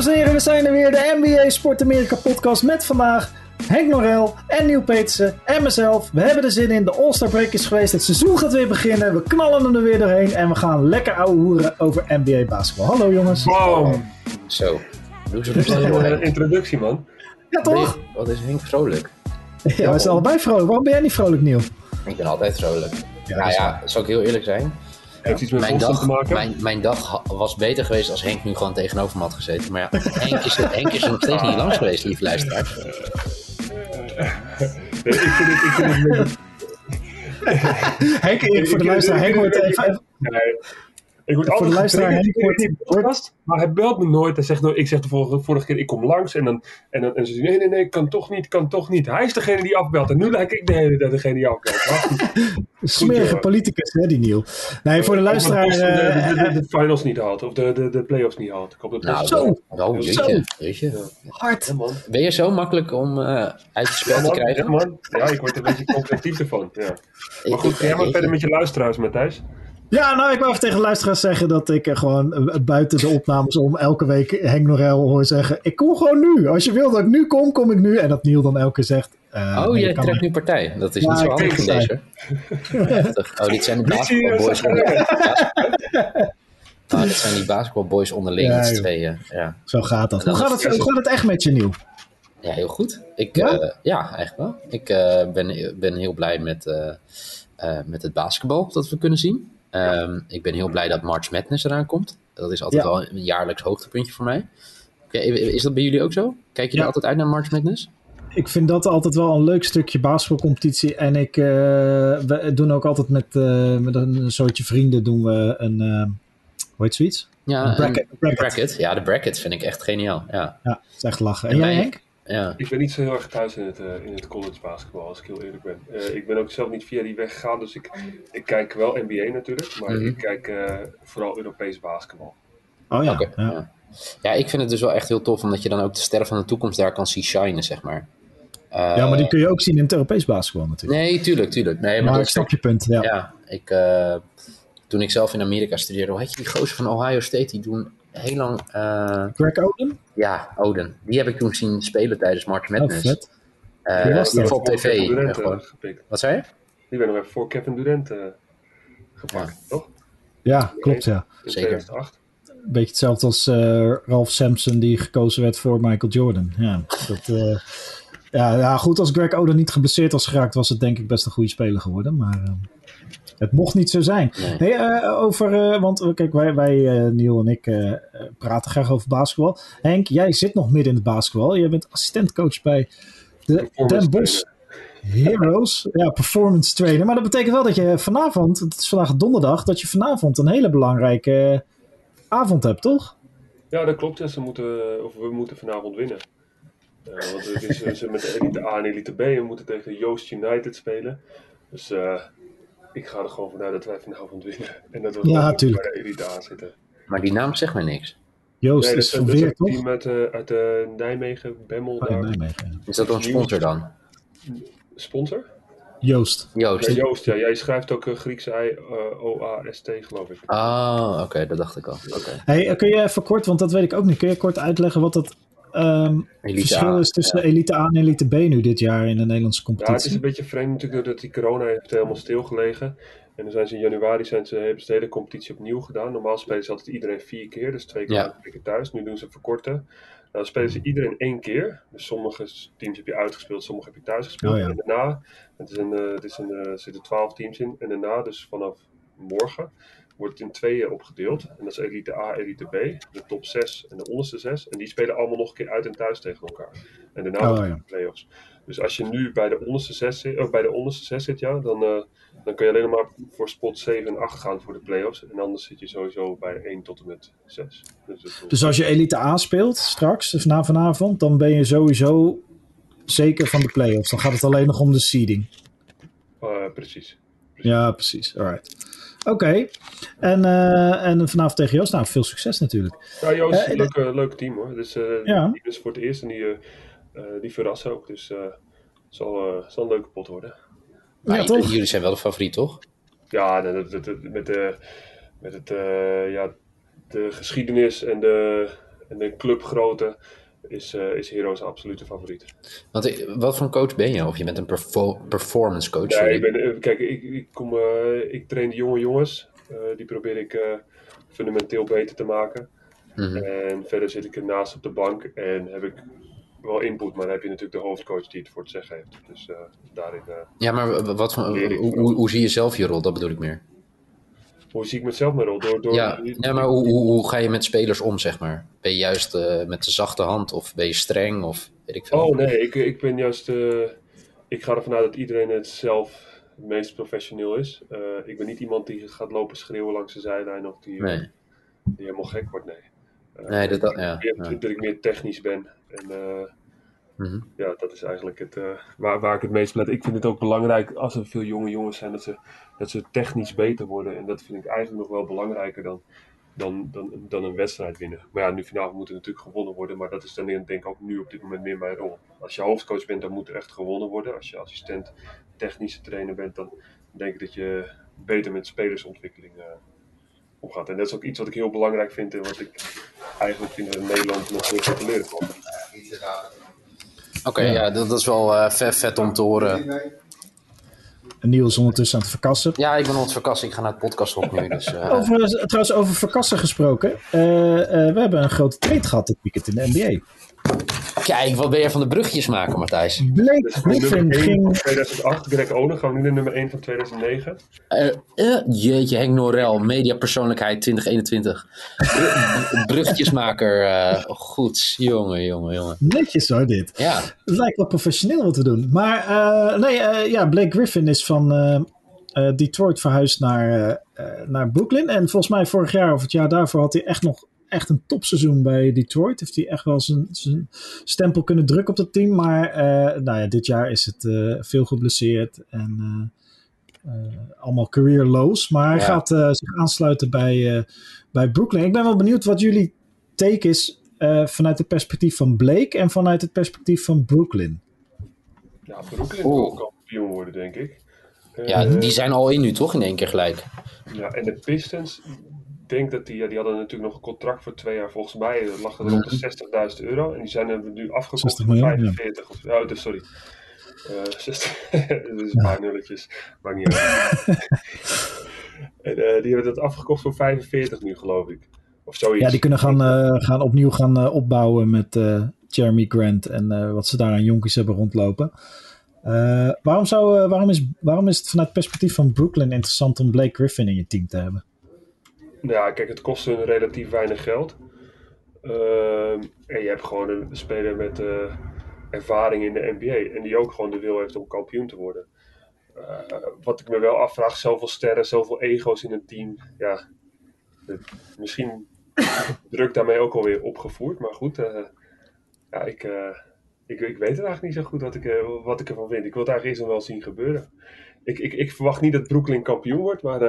Dames en heren, we zijn er weer, de NBA Sport Amerika podcast met vandaag Henk Norel en Nieuw Petersen en mezelf. We hebben er zin in, de All-Star Break is geweest, het seizoen gaat weer beginnen, we knallen er weer doorheen en we gaan lekker ouwe hoeren over NBA basketbal. Hallo jongens. Boom. Zo. Doe ze Dat is een introductie, man. Ja toch? Wat is Henk vrolijk? Ja, we zijn allebei vrolijk. Waarom ben jij niet vrolijk, Nieuw? Ik ben altijd vrolijk. Ja, nou ja, zal ik heel eerlijk zijn? Heeft iets met Mijn dag, te maken? mijn, mijn dag was beter geweest als Henk nu gewoon tegenover me had gezeten. Maar ja, Henk is, er, Henk is er nog steeds niet langs geweest, lieve luisteraar. Nee, ik vind het... Ik vind het Henk, ik- voor de luisteraar, Henk wordt even... Nee. Ik word Voor de altijd luisteraar, Henk wordt- maar hij belt me nooit. Hij zegt, nou, ik zeg de vorige, vorige keer, ik kom langs. En, dan, en, dan, en ze zeggen, nee, nee, nee, kan toch niet, kan toch niet. Hij is degene die afbelt. En nu lijk ik de hele tijd degene die afbelt. Smerige politicus, hè, die Nieuw. Nee, voor de hoop luisteraar... Boston eh, de, de, de, de finals niet haalt. Of de, de, de playoffs niet haalt. Ik hoop dat Nou, Zo. Jeetje, jeetje. hard. Ja, man. Ben je zo makkelijk om eh, uit het spel Ja, te man. Ja, krijgen? man. Ja, ik word er een beetje competitief ervan. Ja. Maar goed, ga jij maar verder met je luisteraars, Matthijs. Ja, nou, ik wou even tegen de luisteraars zeggen dat ik eh, gewoon eh, buiten de opnames om elke week Henk Norel hoor zeggen: Ik kom gewoon nu. Als je wil dat ik nu kom, kom ik nu. En dat Niel dan elke keer zegt: eh, Oh, jij kan trekt nu partij. Dat is Ja, niet zo handig in deze. Heftig. Oh, dit zijn de. Ja. Oh, dit zijn die basketbalboys onderling, Ja, tweeën. Ja. Zo gaat dat. Hoe gaat het, hoe gaat het echt met je, Niel? Ja, heel goed. Ik, Ja? ja, ja eigenlijk wel. Ik eh, ben, ben heel blij met, eh, eh, met het basketbal dat we kunnen zien. Ehm, ik ben heel blij dat March Madness eraan komt. Dat is altijd Ja. wel een jaarlijks hoogtepuntje voor mij. Is dat bij jullie ook zo? Kijk je Ja. er altijd uit naar March Madness? Ik vind dat altijd wel een leuk stukje basketbalcompetitie. En ik, eh, we doen ook altijd met, eh, met een soortje vrienden doen we een, eh, hoe heet zoiets? Ja, Een bracket, een bracket. bracket. Ja, de bracket vind ik echt geniaal. Ja, Ja, het is echt lachen. En En jij, Henk? Ja. Ik ben niet zo heel erg thuis in het, eh, in het college basketbal, als ik heel eerlijk ben. Eh, ik ben ook zelf niet via die weg gegaan, dus ik, ik kijk wel NBA natuurlijk, maar Mhm. ik kijk eh, vooral Europees basketbal. Oh ja. Ja. ja. ik vind het dus wel echt heel tof, omdat je dan ook de sterren van de toekomst daar kan zien shinen, zeg maar. Eh, Ja, maar die kun je ook zien in het Europees basketbal natuurlijk. Nee, tuurlijk, tuurlijk. Nee, maar, maar dat ik snap je punt. Ja. Ja, ik, eh, toen ik zelf in Amerika studeerde, hoe heet je die gozer van Ohio State? Die doen heel lang, eh, Greg Oden? ja, Oden. Die heb ik toen zien spelen tijdens March Oh, Madness. vet. Eh, Wie was die op Voor tv. Kevin eh, Durant. Wat zei je? Die werd nog even voor Kevin Durant eh, gepakt, toch? Ja, klopt ja. In Zeker. 2008. Een beetje hetzelfde als eh, Ralph Sampson die gekozen werd voor Michael Jordan. Ja, dat, eh, ja, ja, goed, als Greg Oden niet geblesseerd was geraakt, was het denk ik best een goede speler geworden. Maar eh, het mocht niet zo zijn. Nee. Eh, over, eh, want eh, kijk, wij, wij eh, Niel en ik, praten graag over basketbal. Henk, jij zit nog midden in het basketbal. Jij bent assistentcoach bij de Den Bosch Heroes. Ja, performance trainer. Maar dat betekent wel dat je vanavond, het is vandaag donderdag, dat je vanavond een hele belangrijke avond hebt, toch? Ja, dat klopt. Ja, ze moeten, of we moeten vanavond winnen. Eh, want het is ze met de Elite A en Elite B. En we moeten tegen Joost United spelen. Dus eh, ik ga er gewoon vanuit dat wij vanavond winnen. En dat we Ja, gewoon tuurlijk. bij de Elite A zitten. Maar die naam zegt mij niks. Joost Nee, dat is dat is weer, een toch? team uit, eh, uit eh, Nijmegen, Bemmel. Oh, daar. Nijmegen, ja. Is dat een sponsor dan? Sponsor? Joost. Joost. Ja, Joost, ja. Jij schrijft ook eh, Griekse I, eh, O-A-S-T, geloof ik. Ah, oké, dat dacht ik al. Oké. Hey, kun je even kort, want dat weet ik ook niet, kun je kort uitleggen wat het ehm, Elite verschil is tussen ja. Elite A en Elite B nu dit jaar in de Nederlandse Ja, het is competitie? een beetje vreemd natuurlijk doordat die corona heeft helemaal stilgelegen. En dan zijn ze in januari zijn ze, hebben ze de hele competitie opnieuw gedaan. Normaal spelen ze altijd iedereen vier keer, dus twee keer Ja. thuis. Nu doen ze verkorten. Nou, dan spelen ze iedereen één keer. Dus sommige teams heb je uitgespeeld, sommige heb je thuis gespeeld. Oh ja. En daarna, het is een, eh, het is een, eh, er zitten twaalf teams in. En daarna, dus vanaf morgen, wordt het in tweeën opgedeeld. En dat is Elite A, Elite B, de top 6 en de onderste 6. En die spelen allemaal nog een keer uit en thuis tegen elkaar. En daarna Oh, ja. de playoffs. Dus als je nu bij de onderste 6 zit, of bij de onderste 6 zit, ja, dan, eh, dan kun je alleen maar voor spot 7 en 8 gaan voor de playoffs. En anders zit je sowieso bij 1 tot en met 6. Dus, Dus als je Elite A speelt straks, dus na vanavond, dan ben je sowieso zeker van de play-offs. Dan gaat het alleen nog om de seeding. eh, precies. Ja, precies. Alright. Oké. En, eh, en vanavond tegen Joost. Nou, veel succes natuurlijk. Ja, Joost is Eh, een leuk, eh, leuk team hoor. Dus, eh Ja. Die is voor het eerst en die, die verrassen ook. Dus eh, het zal, eh, zal een leuke pot worden. Maar Ja, toch? Jullie zijn wel de favoriet, toch? Ja, dat, dat, dat- met, de, met het, eh, ja, de geschiedenis en de, En de clubgrootte is, uh, is Heroes absolute favoriet. Want, wat voor een coach ben je? Of je bent een perfor performance coach? Ja, ik ben, kijk, ik, ik, kom, ik train de jonge jongens. die probeer ik fundamenteel beter te maken. Mhm. En verder zit ik ernaast op de bank en heb ik wel input, maar dan heb je natuurlijk de hoofdcoach die het voor het zeggen heeft. Dus daarin. Ja, maar wat van, hoe, hoe, hoe, zie je zelf je rol? Dat bedoel ik meer. Hoe zie ik mezelf mijn rol? Door, door, ja, ja, maar hoe, hoe, hoe ga je met spelers om, zeg maar? Ben je juist uh, met de zachte hand of ben je streng of weet ik veel? Oh nee, ik, ik ben juist. ik ga ervan uit dat iedereen het zelf het meest professioneel is. ik ben niet iemand die gaat lopen schreeuwen langs de zijlijn of die, nee. die helemaal gek wordt. Nee. nee, dat, dat, ja, ja. dat ik meer technisch ben. En mm ja, dat is eigenlijk het, uh, waar, waar ik het meest let. Ik vind het ook belangrijk als er veel jonge jongens zijn, dat ze, dat ze technisch beter worden. En dat vind ik eigenlijk nog wel belangrijker dan, dan, dan, dan een wedstrijd winnen. Maar ja, nu vanavond moet er natuurlijk gewonnen worden. Maar dat is dan denk ik ook nu op dit moment meer mijn rol. Als je hoofdcoach bent, dan moet er echt gewonnen worden. Als je assistent technische trainer bent, dan denk ik dat je beter met spelersontwikkeling uh, omgaat. En dat is ook iets wat ik heel belangrijk vind en wat ik eigenlijk vind dat in Nederland nog heel veel te leren valt. Oké, ja. dat, is wel uh, vet, vet, om te horen. En Niels ondertussen aan het verkassen. Ja, ik ben aan het verkassen. Ik ga naar het podcast op nu. Dus, uh... over, trouwens, over verkassen gesproken. Uh, we hebben een grote trade gehad dit weekend in de NBA. Kijk, wat ben je van de brugjes maken, Matthijs? Blake Griffin ging... 2008, Greg Oden, we nu de nummer 1 van 2009. Uh, uh, jeetje, Henk Norel, mediapersoonlijkheid 2021. brugjesmaker, uh, goed. Jongen, jongen, jongen. Netjes hoor, dit. Ja. Het lijkt wel professioneel wat te doen. Maar uh, nee, uh, ja, Blake Griffin is van uh, Detroit verhuisd naar, naar Brooklyn. En volgens mij vorig jaar of het jaar daarvoor had hij echt nog echt een topseizoen bij Detroit. Heeft hij echt wel zijn, zijn stempel kunnen drukken op dat team. Maar uh, nou ja, dit jaar is het uh, veel geblesseerd en uh, allemaal career lows. Maar hij gaat zich aansluiten bij, bij Brooklyn. Ik ben wel benieuwd wat jullie take is vanuit het perspectief van Blake en vanuit het perspectief van Brooklyn. Ja, Brooklyn wil ook kampioen worden, denk ik. Ja, die zijn al in nu toch in één keer gelijk. Ja, en de Pistons, denk dat die, ja, die hadden natuurlijk nog een contract voor twee jaar. Volgens mij lag het rond de 60.000 euro. En die zijn er nu afgekocht voor 45. Of, oh, dus, sorry. Uh, 60, dat is een paar nulletjes. Maakt niet uit. en uh, die hebben dat afgekocht voor 45 nu, geloof ik. Of zoiets. Ja, die kunnen gaan, uh, gaan opnieuw gaan opbouwen met Jeremy Grant en wat ze daar aan jonkies hebben rondlopen. waarom, zou, waarom, is, waarom is het vanuit het perspectief van Brooklyn interessant om Blake Griffin in je team te hebben? Ja, kijk, het kost hun relatief weinig geld. Uh, en je hebt gewoon een speler met uh, ervaring in de NBA. En die ook gewoon de wil heeft om kampioen te worden. Uh, wat ik me wel afvraag, zoveel sterren, zoveel ego's in een team. Ja, misschien druk daarmee ook alweer opgevoerd. Maar goed, eh, ja, ik, ik, ik weet het eigenlijk niet zo goed wat ik, wat ik ervan vind. Ik wil het eigenlijk eerst wel zien gebeuren ik, ik, ik verwacht niet dat Brooklyn kampioen wordt, maar uh,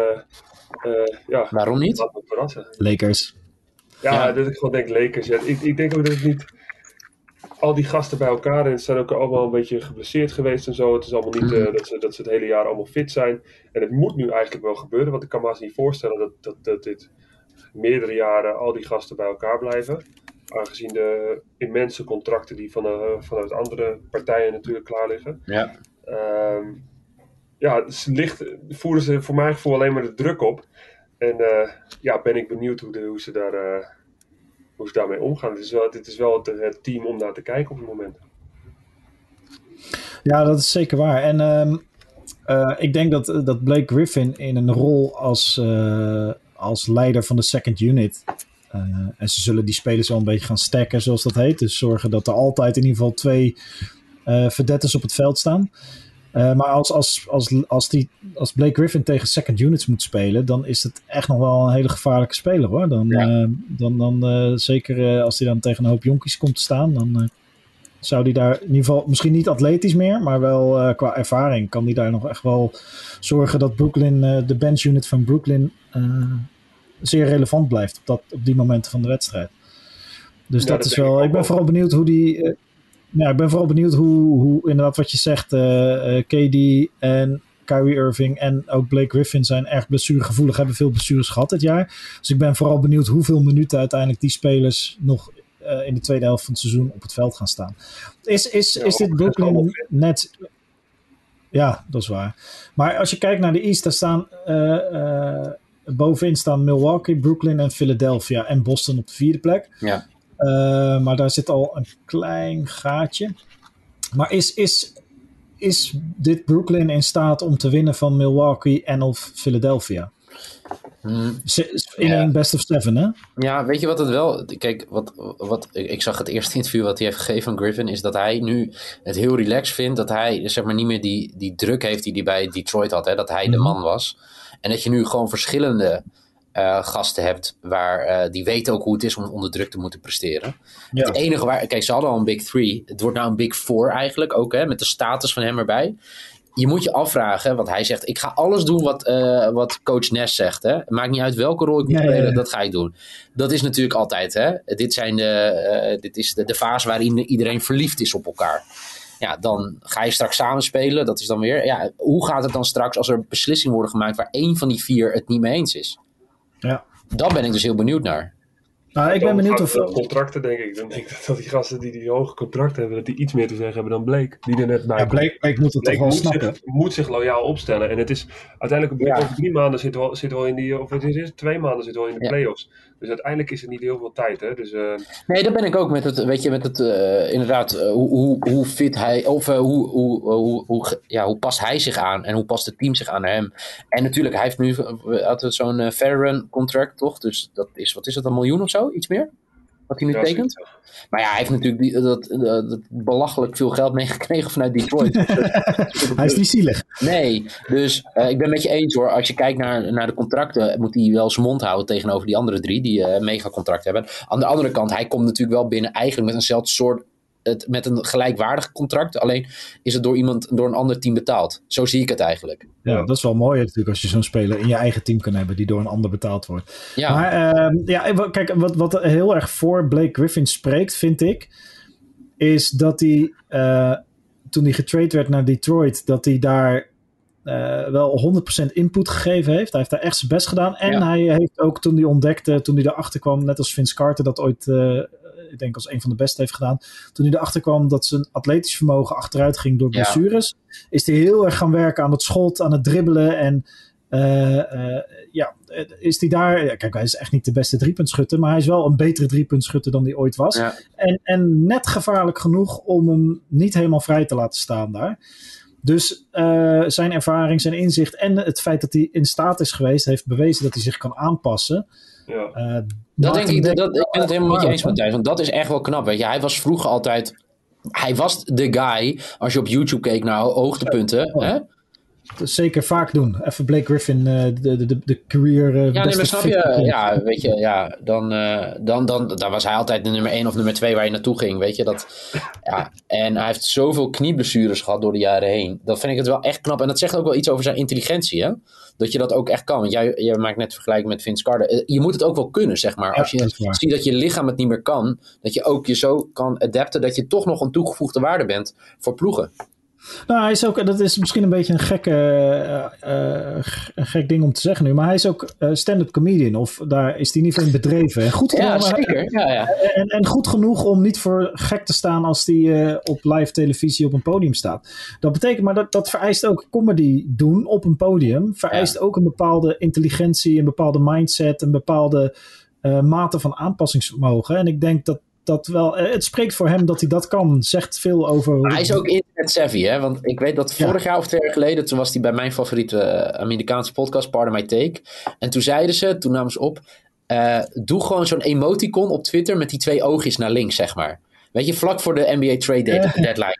uh, ja. Waarom niet? Laat me verrassen. Lakers. Ja, ja, dat ik gewoon denk Lakers. Ja. Ik, ik denk ook dat het niet al die gasten bij elkaar en ze zijn ook allemaal een beetje geblesseerd geweest en zo. Het is allemaal niet uh, dat, ze, dat ze het hele jaar allemaal fit zijn. En het moet nu eigenlijk wel gebeuren, want ik kan me niet voorstellen dat, dat, dat dit meerdere jaren al die gasten bij elkaar blijven. Aangezien de immense contracten die van, uh, vanuit andere partijen natuurlijk klaar liggen. Ja. Um, ja, ligt, voeren ze voor mijn gevoel alleen maar de druk op. En uh, ja, ben ik benieuwd hoe, de, hoe, ze daar, uh, hoe ze daarmee omgaan. Dit is wel, dit is wel het, het, team om naar te kijken op het moment. Ja, dat is zeker waar. En uh, uh, ik denk dat, dat Blake Griffin in een rol als, als leider van de second unit. en ze zullen die spelers wel een beetje gaan stacken, zoals dat heet. Dus zorgen dat er altijd in ieder geval twee verdetters op het veld staan. Uh, maar als, als, als, als, die, als Blake Griffin tegen second units moet spelen, dan is het echt nog wel een hele gevaarlijke speler hoor. Dan, ja. uh, dan, dan uh, zeker als hij dan tegen een hoop jonkies komt te staan, dan zou hij daar in ieder geval misschien niet atletisch meer, maar wel qua ervaring kan hij daar nog echt wel zorgen dat Brooklyn, de bench unit van Brooklyn, zeer relevant blijft op, dat, op die momenten van de wedstrijd. Dus ja, dat, dat is wel. Ik, ik ben vooral benieuwd hoe die ja, ik ben vooral benieuwd hoe, hoe inderdaad wat je zegt, uh, uh, KD en Kyrie Irving en ook Blake Griffin zijn erg blessuregevoelig, hebben veel blessures gehad dit jaar. Dus ik ben vooral benieuwd hoeveel minuten uiteindelijk die spelers nog eh, in de tweede helft van het seizoen op het veld gaan staan. Is, is, is dit Brooklyn net... Ja, dat is waar. Maar als je kijkt naar de East, daar staan... eh, eh, bovenin staan Milwaukee, Brooklyn en Philadelphia. En Boston op de vierde plek. Ja. Eh, maar daar zit al een klein gaatje. Maar is, is, is dit Brooklyn in staat om te winnen van Milwaukee en of Philadelphia? Hmm. In Ja. één best of seven, hè? Ja, weet je wat het wel... Kijk, wat, wat, ik ik zag het eerste interview wat hij heeft gegeven van Griffin... is dat hij nu het heel relaxed vindt... dat hij zeg maar niet meer die, die druk heeft die hij bij Detroit had. Hè, dat hij de Mhm. man was. En dat je nu gewoon verschillende eh, gasten hebt... Waar, eh, die weten ook hoe het is om onder druk te moeten presteren. Ja. Het enige waar... Kijk, ze hadden al een Big Three. Het wordt nou een Big Four eigenlijk ook, hè, met de status van hem erbij. Je moet je afvragen, want hij zegt: Ik ga alles doen wat, eh, wat coach Ness zegt. Hè. Maakt niet uit welke rol ik moet spelen, dat ga ik doen. Dat is natuurlijk altijd. Hè. Dit, zijn de, dit is de, de fase waarin iedereen verliefd is op elkaar. Ja, dan ga je straks samenspelen. Dat is dan weer. Ja, hoe gaat het dan straks als er beslissingen worden gemaakt waar één van die vier het niet mee eens is? Ja. Dan ben ik dus heel benieuwd naar. Nou, ik ben benieuwd of... contracten, denk ik. Dan denk ik dat die gasten die die hoge contracten hebben, dat die iets meer te zeggen hebben dan Blake. Die er net bij Ja. Blake, Blake moet het toch wel moet snappen. zich, moet zich loyaal opstellen. En het is uiteindelijk Ja. over drie maanden zitten we, al- zitten we al in die, of het is, twee maanden zitten we al in de Ja. Dus uiteindelijk is er niet heel veel tijd. Hè? Dus eh, Nee, daar ben ik ook met het, weet je, met het, eh, inderdaad, eh, hoe, hoe, hoe fit hij, of hoe, hoe, hoe, hoe, ja, hoe past hij zich aan en hoe past het team zich aan hem. En natuurlijk, hij heeft nu het zo'n uh, run contract, toch? Dus dat is, wat is het, een miljoen of zo? Iets meer? Wat hij nu tekent? Maar ja, hij heeft natuurlijk die, dat, eh, dat belachelijk veel geld meegekregen vanuit Detroit. Hij is niet zielig. Nee, dus eh, ik ben met je eens hoor. Als je kijkt naar, naar de contracten, moet hij wel zijn mond houden tegenover die andere drie die eh megacontract hebben. Aan de andere kant, hij komt natuurlijk wel binnen eigenlijk met eenzelfde soort, het, met een gelijkwaardig contract. Alleen is het door iemand, door een ander team betaald. Zo zie ik het eigenlijk. Ja, dat is wel mooi natuurlijk als je zo'n speler in je eigen team kan hebben die door een ander betaald wordt. Ja, Maar ehm, ja, kijk, wat, wat heel erg voor Blake Griffin spreekt, vind ik, is dat hij eh, toen hij getrade werd naar Detroit, dat hij daar eh, wel 100% input gegeven heeft. Hij heeft daar echt zijn best gedaan. En Ja. hij heeft ook toen hij ontdekte, toen hij erachter kwam, net als Vince Carter dat ooit, eh, ik denk als een van de beste heeft gedaan, toen hij erachter kwam dat zijn atletisch vermogen achteruit ging door Ja. blessures, is hij heel erg gaan werken aan het schot, aan het dribbelen en eh, eh, ja, is hij daar. Kijk, hij is echt niet de beste driepuntschutter, maar hij is wel een betere driepuntschutter dan hij ooit was. Ja. En, en net gevaarlijk genoeg om hem niet helemaal vrij te laten staan daar. Dus eh, zijn ervaring, zijn inzicht en het feit dat hij in staat is geweest, heeft bewezen dat hij zich kan aanpassen. Ja. Eh, dat denk ik, dat, ik ben het helemaal met je eens. Matthijs. Want dat is echt wel knap. Weet je. Hij was vroeger altijd. Hij was de guy, als je op YouTube keek naar hoogtepunten. Ja. Hè? Dus zeker vaak doen. Even Blake Griffin, eh, de, de, de, career. eh, Ja, nee, maar snap je? Ja, weet je, ja, dan, eh, dan, dan, dan was hij altijd de nummer 1 of nummer 2 waar je naartoe ging, weet je. Dat, ja. En hij heeft zoveel knieblessures gehad door de jaren heen. Dat vind ik het wel echt knap. En dat zegt ook wel iets over zijn intelligentie, hè. Dat je dat ook echt kan. Want jij, jij maakt net vergelijking met Vince Carter. Je moet het ook wel kunnen, zeg maar. Als dat je ziet dat je lichaam het niet meer kan, dat je ook je zo kan adapten, dat je toch nog een toegevoegde waarde bent voor ploegen. Nou, hij is ook, dat is misschien een beetje een gekke, eh, eh, een gek ding om te zeggen nu, maar hij is ook eh, stand-up comedian, of daar is hij niet van bedreven. En goed, Ja, zeker. Ja, ja. en, en goed genoeg om niet voor gek te staan als hij op live televisie op een podium staat. Dat betekent, maar dat, dat vereist ook comedy doen op een podium, vereist ook een bepaalde intelligentie, een bepaalde mindset, een bepaalde mate van aanpassingsvermogen. En ik denk dat dat wel, eh, het spreekt voor hem dat hij dat kan, zegt veel over. Maar hij is ook internet savvy, hè? Want ik weet dat Ja. vorig jaar of twee jaar geleden, toen was hij bij mijn favoriete eh, Amerikaanse podcast, Pardon My Take. En toen zeiden ze, toen namen ze op, eh, doe gewoon zo'n emoticon op Twitter met die twee oogjes naar links, zeg maar. Weet je, vlak voor de NBA trade deadline.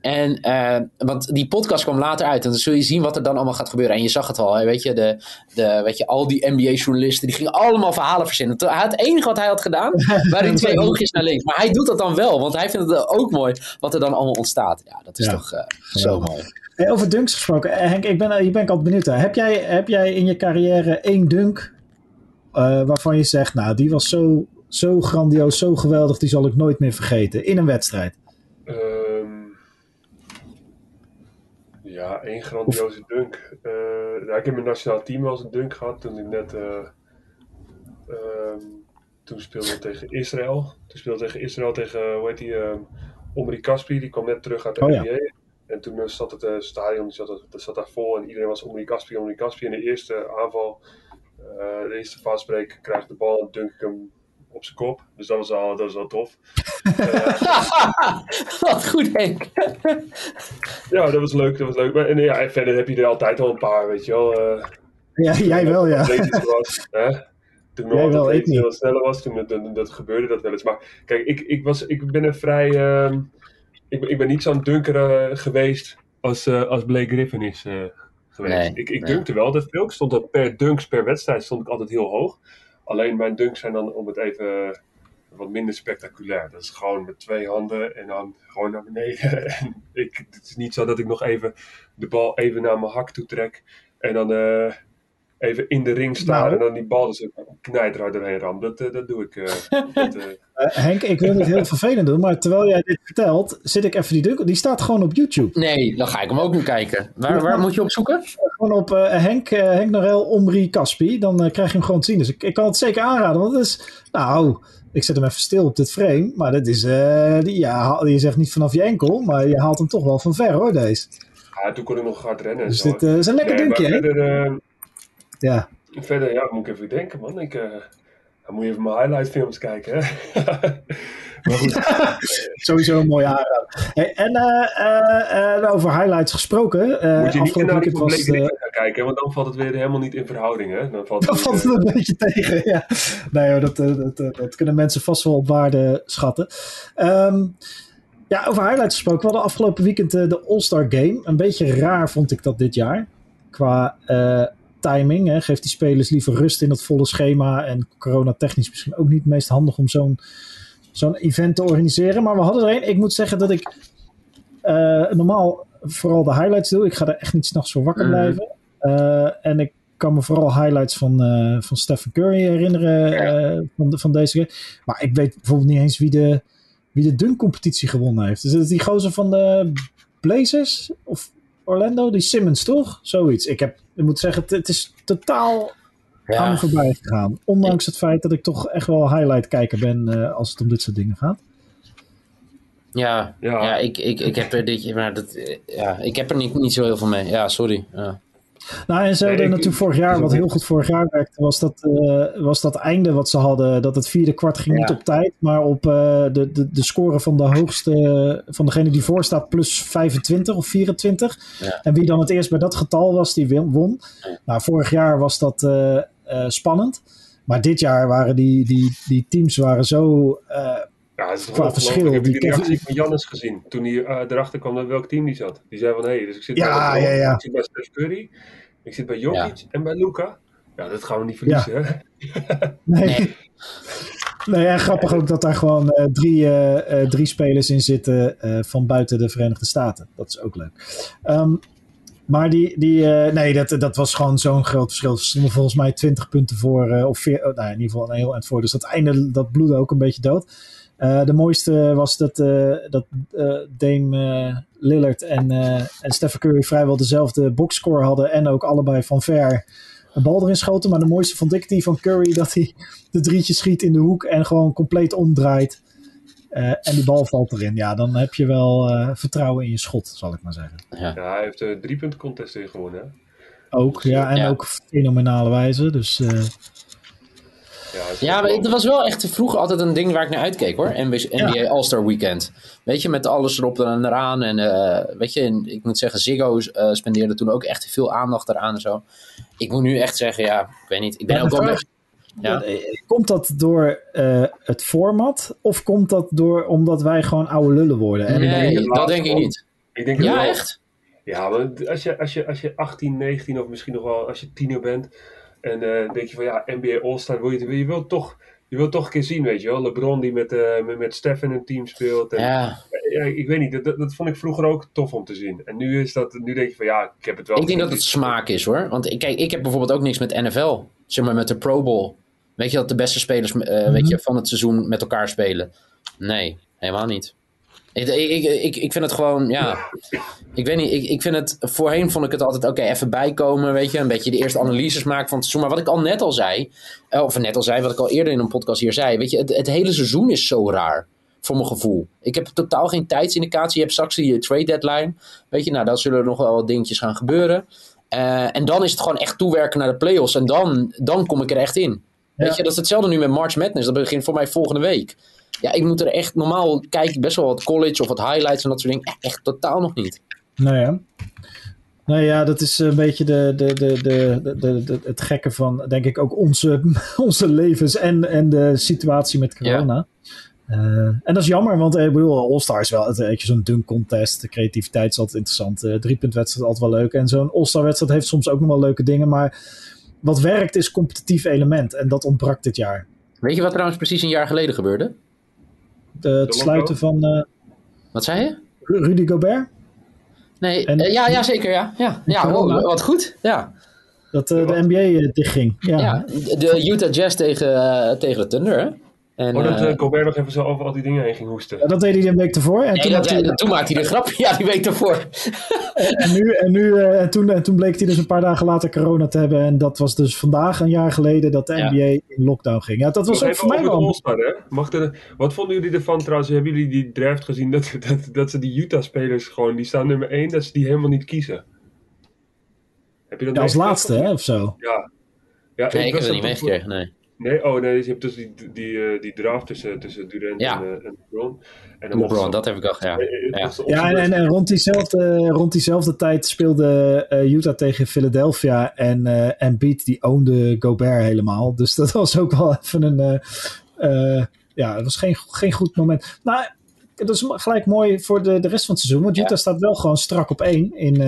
En, eh, want die podcast kwam later uit en dan zul je zien wat er dan allemaal gaat gebeuren. En je zag het al, hè, weet je, de, de, weet je al die NBA-journalisten, die gingen allemaal verhalen verzinnen. Het enige wat hij had gedaan, waren die twee oogjes naar links. Maar hij doet dat dan wel, want hij vindt het ook mooi wat er dan allemaal ontstaat. Ja, dat is Ja. toch eh, zo mooi. Hey, over dunks gesproken, Eh, Henk, ik ben, hier ben ik altijd benieuwd naar. Heb jij, heb jij in je carrière één dunk eh, waarvan je zegt, nou, die was zo, zo grandioos, zo geweldig, die zal ik nooit meer vergeten in een wedstrijd? Ja, één grandioze dunk. Eh, ja, ik heb mijn nationaal team wel eens een dunk gehad toen ik net. eh, ehm, toen speelden we tegen Israël. Toen speelden we tegen Israël tegen, hoe heet die, uh, Omri Kaspi. Die kwam net terug uit de Oh, NBA. ja. En toen eh, zat het eh, stadion die zat, dat zat daar vol en iedereen was Omri Kaspi, Omri Kaspi. En de eerste aanval, eh, de eerste fastbreak, krijgt de bal en dunk ik hem op zijn kop. Dus dat was al, dat was wel tof. Wat goed, Henk. ja, dat was leuk, dat was leuk. Maar, en, ja, en verder heb je er altijd wel een paar, weet je wel. eh, Ja, jij wel, ja. was. Hè? Toen nog niet. wat sneller was, toen dat, dat, dat gebeurde dat wel eens. Maar kijk, ik, ik, was, ik ben een vrij... ehm, ik, ben- ik ben niet zo'n dunker eh, geweest als, eh, als Blake Griffin is eh, geweest. Nee, ik ik nee. dunkte wel altijd veel. Ik stond er per dunks per wedstrijd stond ik altijd heel hoog. Alleen mijn dunks zijn dan, om het even wat minder spectaculair. Dat is gewoon met twee handen en dan gewoon naar beneden. En ik, het is niet zo dat ik nog even de bal even naar mijn hak toe trek. En dan eh, even in de ring sta Nou. en dan die bal dus knijter doorheen ram. Dat, eh, dat doe ik. eh, dat, eh, Henk, ik wil niet heel vervelend doen, maar terwijl jij dit vertelt, zit ik even die dunk. Die staat gewoon op YouTube. Nee, dan ga ik hem ook nu kijken. Waar, waar moet je op zoeken? Gewoon op eh, Henk, Henk Norel, Omri Caspi. Dan krijg je hem gewoon te zien. Dus ik, ik kan het zeker aanraden. Want het is, nou, ik zet hem even stil op dit frame. Maar dat is, eh, die, ja, je zegt niet vanaf je enkel, maar je haalt hem toch wel van ver hoor, deze. ja, toen kon ik nog hard rennen. en Dus zo. dit eh, is een lekker Nee, dunkje, verder, Ja. verder, ja, moet ik even denken, man. Ik, eh, dan moet je even mijn highlight films kijken, hè. maar goed, Sowieso een mooie aanrader. Hey, en eh, eh, eh, over highlights gesproken. moet je niet naar die was gaan kijken, want dan valt het weer helemaal niet in verhouding, hè. Dan valt Dan het, valt het een beetje tegen, ja. Nee hoor, dat, dat, dat kunnen mensen vast wel op waarde schatten. Ehm, ja, over highlights gesproken. We hadden afgelopen weekend de All-Star Game. Een beetje raar vond ik dat dit jaar. Qua timing. Hè. Geeft die spelers liever rust in het volle schema. En coronatechnisch misschien ook niet het meest handig om zo'n zo'n event te organiseren. Maar we hadden er een. Ik moet zeggen dat ik eh, normaal vooral de highlights doe. Ik ga er echt niet s'nachts voor wakker Mhm. blijven. Eh, en ik kan me vooral highlights van, eh, van Stephen Curry herinneren van, de, van deze keer. Maar ik weet bijvoorbeeld niet eens wie de, wie de dunk-competitie gewonnen heeft. Is het die gozer van de Blazers? Of Orlando? Die Simmons, toch? Zoiets. Ik, heb, ik moet zeggen, het, het is totaal aan me Ja, voorbij gegaan. Ondanks het feit dat ik toch echt wel highlight-kijker ben eh, als het om dit soort dingen gaat. ja, Ja. ja. ik, ik, ik heb er dit maar dat, eh, ja, ik heb er niet, niet zo heel veel mee. Ja, sorry. Ja. Nou, en ze Nee, hadden ik- natuurlijk vorig jaar, wat heel goed vorig jaar werkte, was dat, eh, was dat einde wat ze hadden. Dat het vierde kwart ging Ja. niet op tijd, maar op eh, de, de, de score van de hoogste, van degene die voor staat, plus 25 of 24. Ja. En wie dan het eerst bij dat getal was, die won. Nou, vorig jaar was dat eh, spannend. Maar dit jaar waren die, die, die teams waren zo. Ja, het is Qua verschil, Heb je die reactie van Jannes gezien? Toen hij eh, erachter kwam naar welk team die zat. Die zei van, hé, hey, dus ik zit Ja, bij, ja, ja. ik zit bij Steph Curry, ik zit bij Jokic en bij Luca. Ja, dat gaan we niet verliezen, hè? nee. Nee. En grappig ook dat daar gewoon eh, drie, eh, eh, drie spelers in zitten eh, van buiten de Verenigde Staten. Dat is ook leuk. Ehm, maar die, die eh, nee, dat, dat was gewoon zo'n groot verschil. Ze stonden volgens mij 20 punten voor, eh, of veer, oh, nou, in ieder geval een heel eind voor. Dus dat einde, dat bloedde ook een beetje dood. Eh, de mooiste was dat, eh, dat eh, Dame Lillard en, eh, en Stephen Curry vrijwel dezelfde boxscore hadden. En ook allebei van ver een bal erin schoten. Maar de mooiste vond ik die van Curry, dat hij de drietje schiet in de hoek en gewoon compleet omdraait. Eh, en die bal valt erin. Ja, dan heb je wel eh, vertrouwen in je schot, zal ik maar zeggen. Ja, hij heeft de drie punten contest in gewonnen, hè? Ook, ja, en Ja. ook op fenomenale wijze. Dus eh, Ja, maar het was wel echt vroeger altijd een ding waar ik naar uitkeek hoor. NBA, NBA All-Star Weekend. Weet je, met alles erop en eraan. En eh, weet je, en ik moet zeggen, Ziggo eh, spendeerde toen ook echt veel aandacht eraan en zo. Ik moet nu echt zeggen, ja, ik weet niet. Ik ben Ja, ook wel... vraag- Ja. eh, komt dat door eh, het format? Of komt dat door omdat wij gewoon oude lullen worden? En Nee, dat denk ik niet. Ik denk het Ja, wel. echt? Ja, maar als je, als, je, als je 18, 19 of misschien nog wel als je tiener bent en eh denk je van ja, NBA All-Star, wil je, je wilt toch, je wilt toch een keer zien, weet je wel. LeBron die met, eh met, met Steph in een team speelt. En, Ja. ja, ik weet niet, dat, dat, dat vond ik vroeger ook tof om te zien. En nu is dat, nu denk je van ja, ik heb het wel Ik denk dat het smaak is hoor. Want kijk, ik heb bijvoorbeeld ook niks met NFL. Zeg maar met de Pro Bowl. Weet je dat de beste spelers eh, weet je, van het seizoen met elkaar spelen? Nee, helemaal niet. Ik, ik, ik, ik vind het gewoon, ja. Ik weet niet, ik, ik vind het. Voorheen vond ik het altijd, oké, even bijkomen, weet je. Een beetje de eerste analyses maken van het seizoen. Maar wat ik al net al zei, eh, of net al zei, wat ik al eerder in een podcast hier zei. Weet je, het, het hele seizoen is zo raar. Voor mijn gevoel. Ik heb totaal geen tijdsindicatie. Je hebt straks die trade deadline. Weet je, nou, dan zullen nog wel wat dingetjes gaan gebeuren. Uh, en dan is het gewoon echt toewerken naar de playoffs. En dan, dan kom ik er echt in. Weet je, dat is hetzelfde nu met March Madness. Dat begint voor mij volgende week. Ja, ik moet er echt... Normaal kijk ik best wel wat college of wat highlights en dat soort dingen. Echt totaal nog niet. Nou ja. Nou ja, dat is een beetje de, de, de, de, de, de het gekke van, denk ik, ook onze, onze levens en, en de situatie met corona. Uh, en dat is jammer, want ik bedoel, All-Star is wel zo'n dunk contest. De creativiteit is altijd interessant. Uh, driepuntwedstrijd altijd wel leuk. En zo'n All-Star wedstrijd heeft soms ook nog wel leuke dingen. Maar wat werkt is competitief element. En dat ontbrak dit jaar. Weet je wat trouwens precies een jaar geleden gebeurde? De, het sluiten van... Uh, wat zei je? Rudy Gobert. Nee, en, ja, ja, zeker. Ja, ja. ja oh, wat goed. Ja. Dat de NBA dichtging. Ja. ja, de Utah Jazz tegen, tegen de Thunder, hè? En, oh, dat uh, Colbert nog even zo over al die dingen heen ging hoesten. Ja, dat deed hij de week ervoor. En toen, dat, hij... toen maakte hij de grap. Ja, die week ervoor. en, nu, en, nu, uh, en, toen, en toen bleek hij dus een paar dagen later corona te hebben. En dat was dus vandaag een jaar geleden dat de ja. NBA in lockdown ging. Ja, dat was ook voor mij wel... Mag er, wat vonden jullie ervan trouwens? Hebben jullie die draft gezien dat, dat, dat ze die Utah-spelers gewoon, die staan nummer 1, dat ze die helemaal niet kiezen? Heb je dat ja, als laatste, hè, of zo? Ja. ja nee, ik, heb het niet meegekregen, nee. Nee, oh nee, je hebt dus die, die, uh, die draft tussen, tussen Durant ja. en, uh, en LeBron. En LeBron, dat heb ik al, ja. Ja, ja en, en, rond, diezelfde, rond diezelfde tijd speelde uh, Utah tegen Philadelphia en uh, Embiid die ownde Gobert helemaal. Dus dat was ook wel even een... ja, het was geen, geen goed moment. Nou, dat is gelijk mooi voor de, de rest van het seizoen. Want Utah staat wel gewoon strak op één in,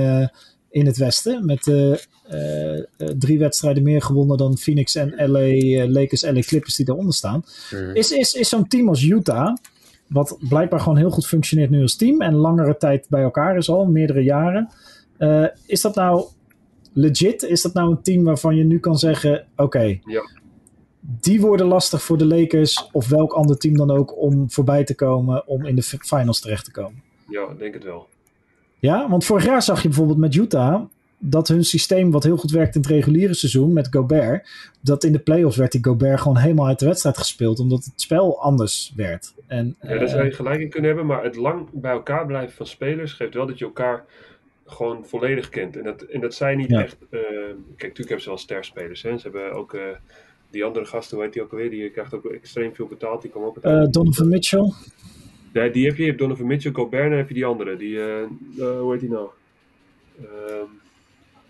in het westen. Met uh, uh, drie wedstrijden meer gewonnen dan Phoenix en LA Lakers, LA Clippers die daaronder staan. Mm. Is, is, is zo'n team als Utah, wat blijkbaar gewoon heel goed functioneert nu als team en langere tijd bij elkaar is al, meerdere jaren. is dat nou legit? Is dat nou een team waarvan je nu kan zeggen: oké, okay, ja. die worden lastig voor de Lakers of welk ander team dan ook om voorbij te komen, om in de finals terecht te komen? Ja, ik denk het wel. Ja, want vorig jaar zag je bijvoorbeeld met Utah dat hun systeem, wat heel goed werkt in het reguliere seizoen met Gobert, dat in de playoffs werd die Gobert gewoon helemaal uit de wedstrijd gespeeld, omdat het spel anders werd. En, ja, daar zou je gelijk in kunnen hebben, maar het lang bij elkaar blijven van spelers geeft wel dat je elkaar gewoon volledig kent. En dat, en dat zijn niet echt. Uh, kijk, natuurlijk hebben ze wel sterspelers. Hè? Ze hebben ook uh, die andere gasten, hoe heet die ook alweer? Die krijgt ook extreem veel betaald. Die komen ook Donovan Mitchell. Nee, die heb je. Je hebt Donovan Mitchell, Gobert, dan heb je die andere. Die, uh, uh, hoe heet die nou? Uh,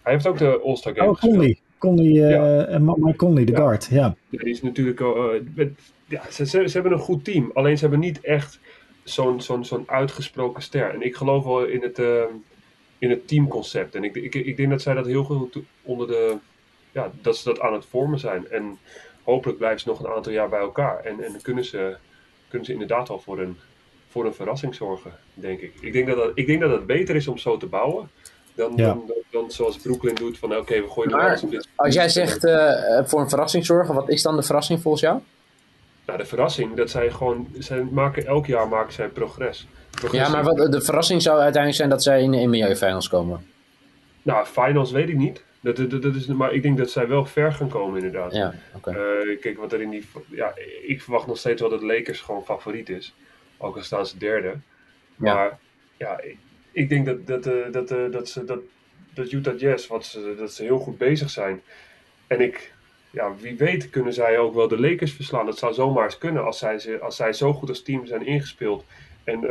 hij heeft ook de All-Star Game Oh, Conley. Conley, ja. Mike Conley, de ja. guard, ja. Die is natuurlijk... ja, ze, ze, ze, hebben een goed team. Alleen ze hebben niet echt zo'n zo'n zo'n uitgesproken ster. En ik geloof wel in het, in het teamconcept. En ik, ik, ik denk dat zij dat heel goed onder de... Ja, dat ze dat aan het vormen zijn. En hopelijk blijven ze nog een aantal jaar bij elkaar. En, en dan kunnen ze, kunnen ze inderdaad al voor een voor een verrassing zorgen, denk ik. Ik denk dat, dat, ik denk dat het beter is om zo te bouwen. Dan, ja. dan, dan, dan, zoals Brooklyn doet, van oké, okay, we gooien maar, op dit. Als jij zegt uh, voor een verrassing zorgen, wat is dan de verrassing volgens jou? Nou, de verrassing, dat zij gewoon, zij maken, elk jaar maken zij progress. progress ja, maar wat, de verrassing zou uiteindelijk zijn dat zij in de NBA-finals komen. Nou, finals weet ik niet. Dat, dat, dat is, maar ik denk dat zij wel ver gaan komen, inderdaad. Ja, okay. uh, kijk, wat er in die. Ja, ik verwacht nog steeds wel dat Lakers gewoon favoriet is. Ook al staan ze derde. Maar ja, ik, ik denk dat, dat, uh, dat, uh, dat, ze, dat, dat Utah Jazz, wat ze, dat ze heel goed bezig zijn. En ik, ja, wie weet kunnen zij ook wel de Lakers verslaan. Dat zou zomaar eens kunnen als zij, als zij zo goed als team zijn ingespeeld. En uh,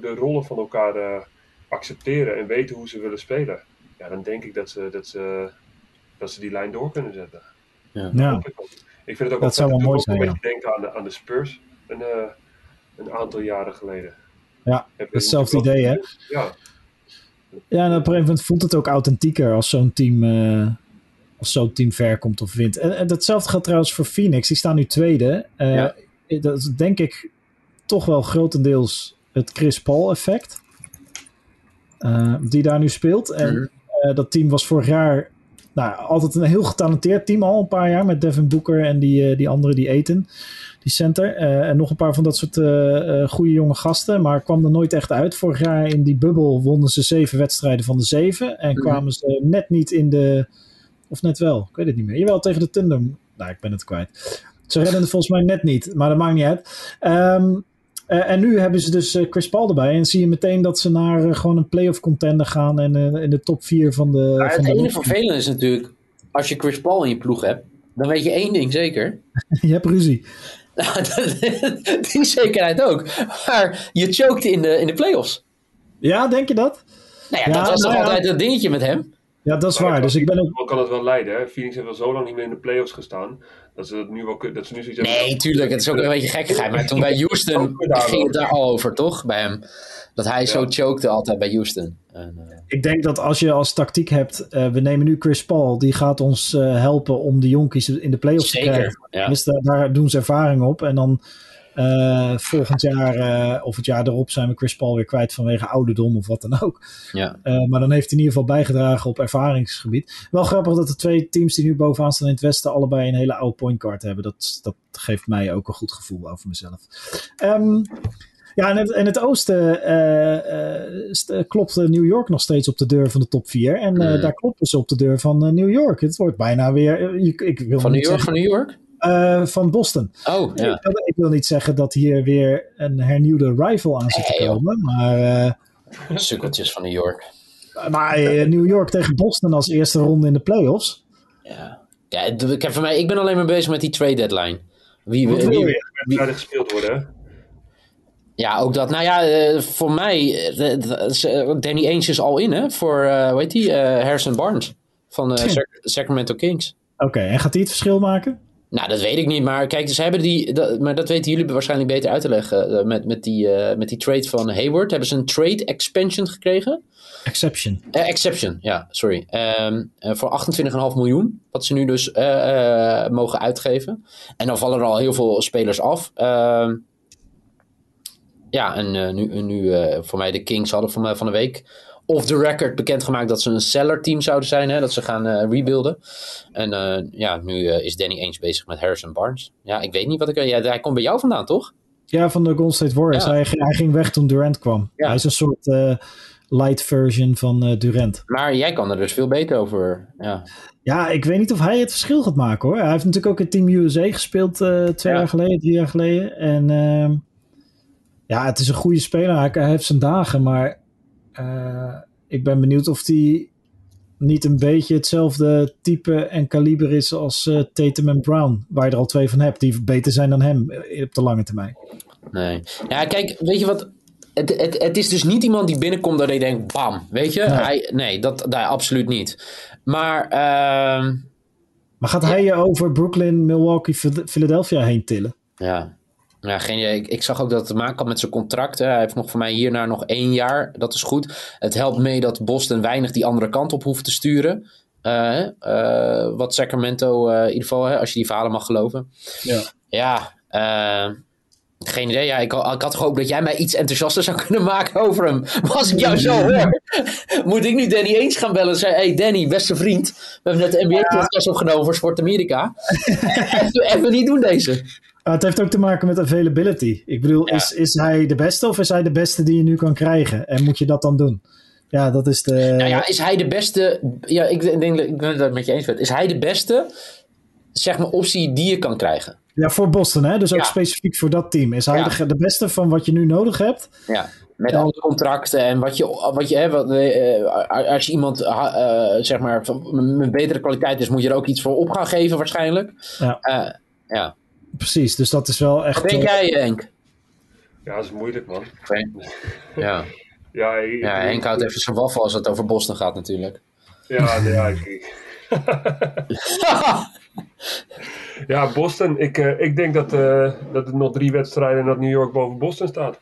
de rollen van elkaar accepteren en weten hoe ze willen spelen. Ja, dan denk ik dat ze, dat ze, dat ze die lijn door kunnen zetten. Ja. ja. Ik, ik vind het ook dat zou wel mooi zijn. Een beetje denken aan de, aan de Spurs. En, een aantal jaren geleden. Ja, hetzelfde idee hè? Ja. Ja, en op een gegeven moment voelt het ook authentieker als zo'n team, uh, als zo'n team ver komt of wint. En, en datzelfde geldt trouwens voor Phoenix. Die staan nu tweede. Uh, ja. Dat is denk ik toch wel grotendeels het Chris Paul effect. Uh, die daar nu speelt. En -hmm. dat team was vorig jaar nou, altijd een heel getalenteerd team al een paar jaar met Devin Booker en die, die andere, die Eten, die center. en nog een paar van dat soort goede jonge gasten, maar kwam er nooit echt uit. Vorig jaar in die bubbel wonnen ze zeven wedstrijden van de zeven en mhm. kwamen ze net niet in de, of net wel, ik weet het niet meer. Jawel, tegen de Thunder. Nou, ik ben het kwijt. Ze redden het volgens mij net niet, maar dat maakt niet uit. Um, uh, en nu hebben ze dus uh, Chris Paul erbij. En zie je meteen dat ze naar uh, gewoon een playoff contender gaan. En in de top 4 van de. Maar van het enige vervelende is natuurlijk. Als je Chris Paul in je ploeg hebt. Dan weet je één ding zeker. je hebt ruzie. Die zekerheid ook. Maar je choked in de, in de playoffs. Ja, denk je dat? Nou ja, ja dat was nou toch altijd een dingetje met hem? Ja, dat is waar. Dus ik ben ook... kan het wel leiden. Hè? Phoenix heeft al zo lang niet meer in de playoffs gestaan. Dat ze dat nu wel dat ze nu zoiets Nee, hebben... tuurlijk. Het is ook een beetje gekkigheid. Maar toen bij Houston ging het daar al over, toch? Bij hem. Dat hij zo chokte altijd bij Houston. En, uh... Ik denk dat als je als tactiek hebt, uh, we nemen nu Chris Paul, die gaat ons uh, helpen om de jonkies in de playoffs Zeker, te krijgen. Ja. Dus daar, daar doen ze ervaring op. En dan uh, volgend jaar uh, of het jaar erop zijn we Chris Paul weer kwijt vanwege ouderdom of wat dan ook. Ja. Uh, maar dan heeft hij in ieder geval bijgedragen op ervaringsgebied. Wel grappig dat de twee teams die nu bovenaan staan in het Westen allebei een hele oude pointcard hebben. Dat, dat geeft mij ook een goed gevoel over mezelf. Um, ja, in het, in het oosten klopt New York nog steeds op de deur van de top 4. En mm. daar kloppen ze op de deur van New York. Het wordt bijna weer. ik wil van New York, zeggen, van New York? Uh, van Boston. Oh, ja. ik, ik, wil niet zeggen dat hier weer een hernieuwde rival aan zit te komen, maar... Uh, Sukkeltjes van New York. Maar uh, New York tegen Boston als eerste ronde in de playoffs. Ja, ja ik, heb voor mij, ik ben alleen maar bezig met die trade deadline. Wie, wil wie? Wedstrijden gespeeld worden, ja, ook dat. Nou ja, uh, voor mij, uh, Danny Ainge is al in, hè? Voor, uh, hoe heet die? Harrison Barnes van Sac Sacramento Kings. Oké, okay, en gaat hij het verschil maken? Nou, dat weet ik niet. Maar kijk, ze hebben die. Dat, maar dat weten jullie waarschijnlijk beter uit te leggen. Met, met, die, uh, met die trade van Hayward. Hebben ze een trade expansion gekregen? Exception. Uh, exception, ja, sorry. Um, uh, voor 28,5 miljoen. Wat ze nu dus mogen uitgeven. En dan vallen er al heel veel spelers af. Ehm, ja, en nu, nu voor mij de Kings hadden van, van de week off the record bekendgemaakt dat ze een seller team zouden zijn. Hè, dat ze gaan uh, rebuilden. En uh, ja, nu uh, is Danny Ainge bezig met Harrison Barnes. Ja, ik weet niet wat ik... Ja, hij komt bij jou vandaan, toch? Ja, van de Golden State Warriors. Ja. Hij, hij, ging weg toen Durant kwam. Ja. Hij is een soort light version van Durant. Maar jij kan er dus veel beter over. Ja. ja, ik weet niet of hij het verschil gaat maken hoor. Hij heeft natuurlijk ook in Team USA gespeeld twee ja. jaar geleden, drie jaar geleden. En ehm, ja, het is een goede speler. Hij, hij heeft zijn dagen, maar ik ben benieuwd of die niet een beetje hetzelfde type en kaliber is als uh, Tatum en Brown, waar je er al twee van hebt, die beter zijn dan hem op de lange termijn. Nee. Ja, kijk, weet je wat? Het, het, het is dus niet iemand die binnenkomt dat je denkt, bam, weet je? Nee, hij, nee dat, dat absoluut niet. Maar, uh, maar gaat hij je over Brooklyn, Milwaukee, Philadelphia heen tillen? Ja, ja, geen. Ik, ik, zag ook dat het te maken had met zijn contract. Hè. Hij heeft nog voor mij hierna nog één jaar. Dat is goed. Het helpt mee dat Boston weinig die andere kant op hoeft te sturen. Uh, uh, wat Sacramento, uh, in ieder geval, hè, als je die verhalen mag geloven. Ja. Ja, geen idee. Ja, ik, ik had gehoopt dat jij mij iets enthousiaster zou kunnen maken over hem. Maar als ik jou zo hoor, moet ik nu Danny eens gaan bellen en zeggen: Hey Danny, beste vriend, we hebben net de NBA-podcast ja. opgenomen voor Sport Amerika. even, even niet doen deze. Uh, het heeft ook te maken met availability. Ik bedoel, ja. is, is hij de beste of is hij de beste die je nu kan krijgen? En moet je dat dan doen? Ja, dat is de. Nou ja, is hij de beste. Ja, ik denk ik ben het met je eens. Ben. Is hij de beste, zeg maar, optie die je kan krijgen? Ja, voor Boston, hè? Dus ook ja. specifiek voor dat team. Is hij de, de, beste van wat je nu nodig hebt? Ja. Met alle contracten en wat je, wat je hè, wat, uh, als je iemand uh, zeg maar met betere kwaliteit is, moet je er ook iets voor op gaan geven, waarschijnlijk. Ja. Uh, ja. Precies, dus dat is wel echt. Wat denk jij, Henk? Ja, dat is moeilijk, man. Ja. ja, ik, ja, Henk houdt even zijn waffel als het over Boston gaat, natuurlijk. Ja, ja, ik. ja, Boston. Ik, uh, ik denk dat, uh, dat er nog drie wedstrijden en dat New York boven Boston staat.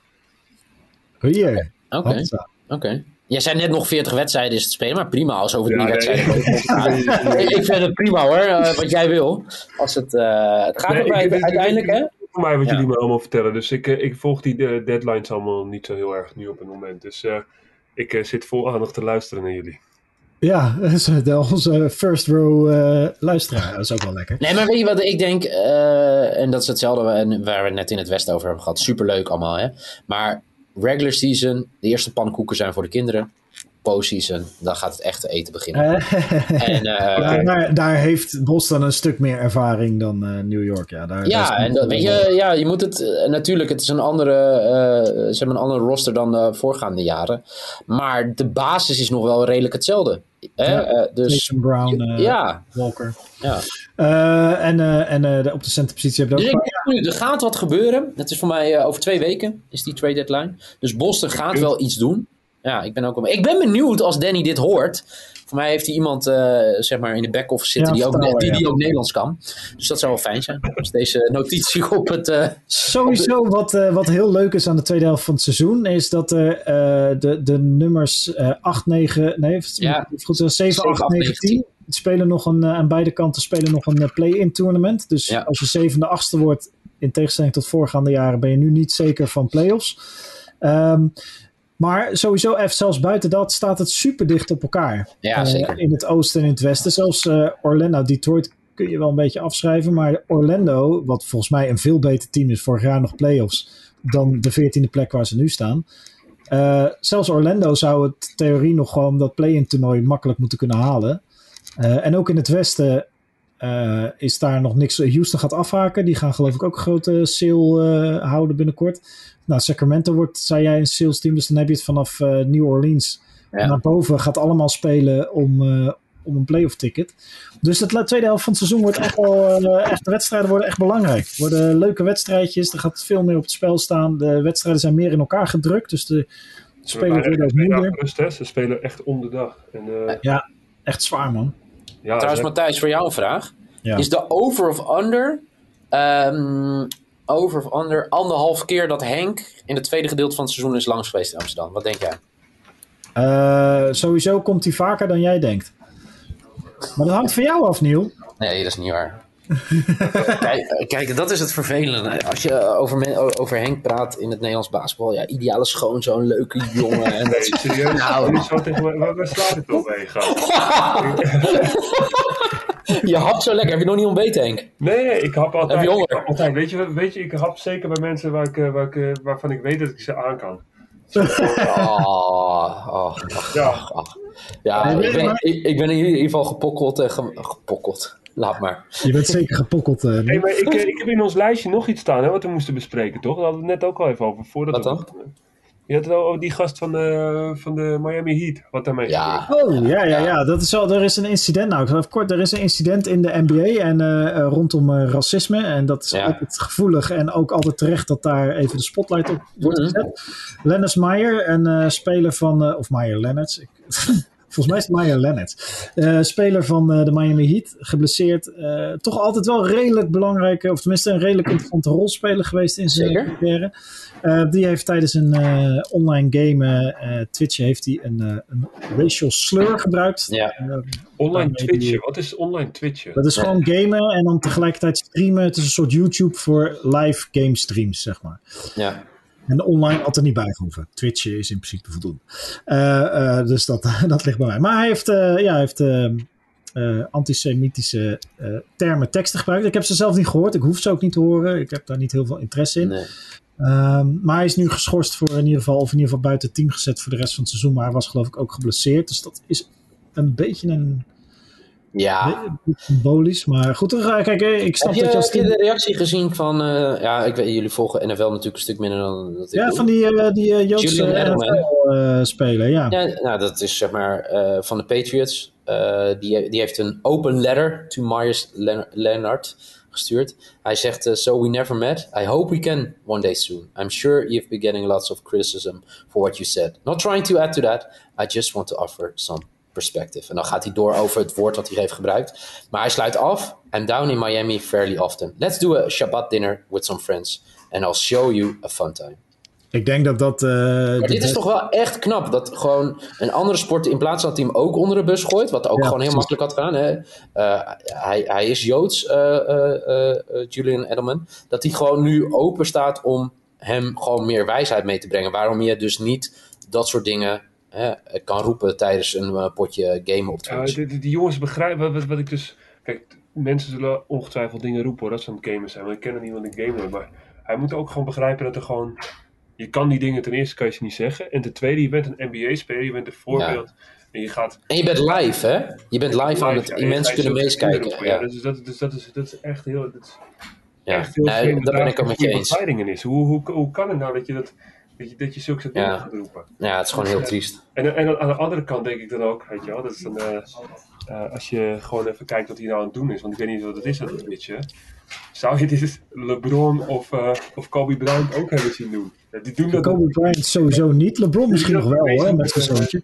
Oh yeah. Oké. Okay. Oké. Okay. Jij zei net nog 40 wedstrijden is te spelen, maar prima als over drie ja, wedstrijden. Nee. ik vind het prima hoor, uh, wat jij wil. Als het, uh, het gaat nee, erbij ik, uiteindelijk, hè? Voor mij wat ja. jullie me allemaal vertellen. Dus ik, uh, ik volg die deadlines allemaal niet zo heel erg nu op het moment. Dus ik zit vol aandacht te luisteren naar jullie. Ja, onze first row eh, luisteraar. Dat is ook wel lekker. Nee, maar weet je wat ik denk? eh, en dat is hetzelfde waar we net in het Westen over hebben gehad. Superleuk allemaal, hè? Maar regular season, de eerste pannenkoeken zijn voor de kinderen. Postseason, dan gaat het echte eten beginnen. Eh, En eh, ja, daar, daar heeft Boston een stuk meer ervaring dan eh, New York. Ja, daar, Ja, en dat, weet je, ja, je moet het natuurlijk, het is een andere, ze hebben een andere roster dan de voorgaande jaren. Maar de basis is nog wel redelijk hetzelfde. Hè? Ja, dus Mason Brown, ja, Walker. ja. En en eh, de- op de centerpositie hebben Dus we ook... er gaat wat gebeuren. Het is voor mij over twee weken, is die trade deadline. Dus Boston gaat wel iets doen. Ja, ik ben ook wel. Ik ben benieuwd als Danny dit hoort. Voor mij heeft hij iemand eh, zeg maar in de back-office zitten Ja, die, ook, die, ja. die ook Nederlands kan. Dus dat zou wel fijn zijn. Dus deze notitie op het. eh, Sowieso wat, eh, wat heel leuk is aan de tweede helft van het seizoen... is dat er de, de nummers eh 8, 9... Nee, Ja. goed, eh, 7, 8, 9, 10... Spelen nog een, aan beide kanten spelen nog een play-in tournament. Dus Ja. als je zevende, achtste wordt, in tegenstelling tot voorgaande jaren, ben je nu niet zeker van play-offs. Ehm, maar sowieso, even zelfs buiten dat, staat het super dicht op elkaar. ja, Eh, zeker. in het oosten en in het westen. Zelfs eh, Orlando, Detroit kun je wel een beetje afschrijven. Maar Orlando, wat volgens mij een veel beter team is, vorig jaar nog playoffs, dan de veertiende plek waar ze nu staan. Eh, zelfs Orlando zou het theorie nog gewoon dat play-in toernooi makkelijk moeten kunnen halen. En ook in het westen eh, is daar nog niks. Houston gaat afhaken. Die gaan geloof ik ook een grote sale eh, houden binnenkort. Nou, Sacramento wordt, zei jij, een sales team. Dus dan heb je het vanaf eh, New Orleans Ja. naar boven. Gaat allemaal spelen om, eh, om een playoff ticket. Dus de tweede helft van het seizoen wordt echt wel... echt, de wedstrijden worden echt belangrijk. Worden leuke wedstrijdjes. Er gaat veel meer op het spel staan. De wedstrijden zijn meer in elkaar gedrukt. Dus de spelers worden ook rust, hè. Ze spelen echt om de dag. En, eh, Echt zwaar, man. Ja, Trouwens, Matthijs, voor jou een vraag. Ja. Is de over of under. ehm, over of under anderhalf keer dat Henk in het tweede gedeelte van het seizoen is langs geweest in Amsterdam? Wat denk jij? Eh, sowieso komt hij vaker dan jij denkt. Maar dat hangt van jou af, Niel. Nee, dat is niet waar. Kijk, kijk, dat is het vervelende. Als je over, men- over Henk praat in het Nederlands basketbal, ja, ideale schoonzoon, leuke jongen. En dat Nee, serieus? Nou. Zo tegen waar, waar slaat het op mee? je hapt zo lekker. Heb je nog niet ontbeten, Henk? Nee, nee, ik hap altijd. Heb je honger? altijd. Weet, je, weet je, ik hap zeker bij mensen waar ik, eh, waar ik, eh, waarvan ik weet dat ik ze aan kan. Oh, oh, ach, Ja. ach, ach. Ja, Nee, ik ben, ik, ik ben in ieder geval gepokkeld en ge- gepokkeld. Laat maar. Je bent zeker gepokkeld. eh, Hey, Niel. maar ik, eh, ik heb in ons lijstje nog iets staan hè, wat we moesten bespreken, toch? Daar hadden we het net ook al even over. Voordat Wat we dan? Je had het al over die gast van de, van de Miami Heat. Wat daarmee Ja. gebeurt. Oh, ja, ja, ja. Dat is wel, er is een incident. Nou, ik geloof kort, er is een incident in de NBA en eh, rondom eh, racisme. En dat is Ja. altijd gevoelig en ook altijd terecht dat daar even de spotlight op wordt Mhm. gezet. Lennox Meyer, een eh, speler van, of Meyer Lennox. Ik, volgens mij is het Meyer Lennox. Eh, speler van eh, de Miami Heat, geblesseerd. Eh, toch altijd wel redelijk belangrijke, of tenminste een redelijk interessante rolspeler geweest in zijn carrière. Eh, die heeft tijdens een eh, online game, Twitch, heeft hij een, eh, een racial slur gebruikt. Ja. Online Twitchen. die- Wat is online Twitchen? dat is gewoon gamen en dan tegelijkertijd streamen. Het is een soort YouTube voor live game streams, zeg maar. Ja. En online had er niet bij gehoeven. Twitch is in principe voldoende. Eh, eh, dus dat, dat ligt bij mij. Maar hij heeft, eh, ja, hij heeft antisemitische termen, teksten gebruikt. Ik heb ze zelf niet gehoord. Ik hoef ze ook niet te horen. Ik heb daar niet heel veel interesse in. Nee. Ehm, maar hij is nu geschorst voor in ieder geval, of in ieder geval buiten het team gezet voor de rest van het seizoen. Maar hij was geloof ik ook geblesseerd. Dus dat is een beetje een, Ja. symbolisch. Maar goed, dan ga- kijk, eh, ik snap Heb je, dat je als heb je de reactie gezien van... eh, ja, ik weet, jullie volgen NFL natuurlijk een stuk minder dan dat ik Ja, doe. van die, eh, die eh, Joodse. NFL-speler, ja. Ja, nou, dat is zeg maar eh, van de Patriots. Eh, die, die heeft een open letter to Myers Leonard gestuurd. Hij zegt, eh, so we never met. I hope we can one day soon. I'm sure you've been getting lots of criticism for what you said. Not trying to add to that. I just want to offer some perspective. En dan gaat hij door over het woord dat hij heeft gebruikt. Maar hij sluit af. I'm down in Miami fairly often. Let's do a Shabbat dinner with some friends. And I'll show you a fun time. Ik denk dat dat... eh, Maar dit is toch wel echt knap. Dat gewoon een andere sport in plaats dat hij hem ook onder de bus gooit. Wat ook Ja, gewoon heel precies. makkelijk had gedaan. Hè? Eh, hij, hij is Joods, eh, Julian Edelman. Dat hij gewoon nu open staat om hem gewoon meer wijsheid mee te brengen. Waarom je dus niet dat soort dingen hè, kan roepen tijdens een eh, potje gamen op Ja, Twitch. die, die- die jongens begrijpen wat, wat, ik dus. Kijk, mensen zullen ongetwijfeld dingen roepen hoor, dat ze aan het gamen zijn. Want ik ken er niet wat ik gamen. Maar hij moet ook gewoon begrijpen dat er gewoon. Je kan die dingen ten eerste kan je ze niet zeggen. En ten tweede, je bent een NBA-speler, je bent een voorbeeld. En je gaat. En je bent live, hè? Je bent live aan het... ja, die mensen kunnen meeskijken. Ja, Ja, dus dat, dus dat, is, dat is echt heel. Dat is ja. echt heel Nee, vreemd dat ben daar ik ook met je eens. is. Hoe, hoe, hoe kan het nou dat je, dat, dat je, dat je zulke soort dingen Ja. gaat roepen? Ja, het is gewoon heel triest. En, en aan de andere kant denk ik dan ook, weet je wel, dat is dan, eh, eh, als je gewoon even kijkt wat hij nou aan het doen is, want ik weet niet wat het is, dat Twitch, Zou je dit LeBron of, eh, of Kobe Bryant ook hebben zien doen? Ja, die doen dat Kobe Bryant sowieso niet. LeBron misschien nog wel hoor, met zijn zoontje.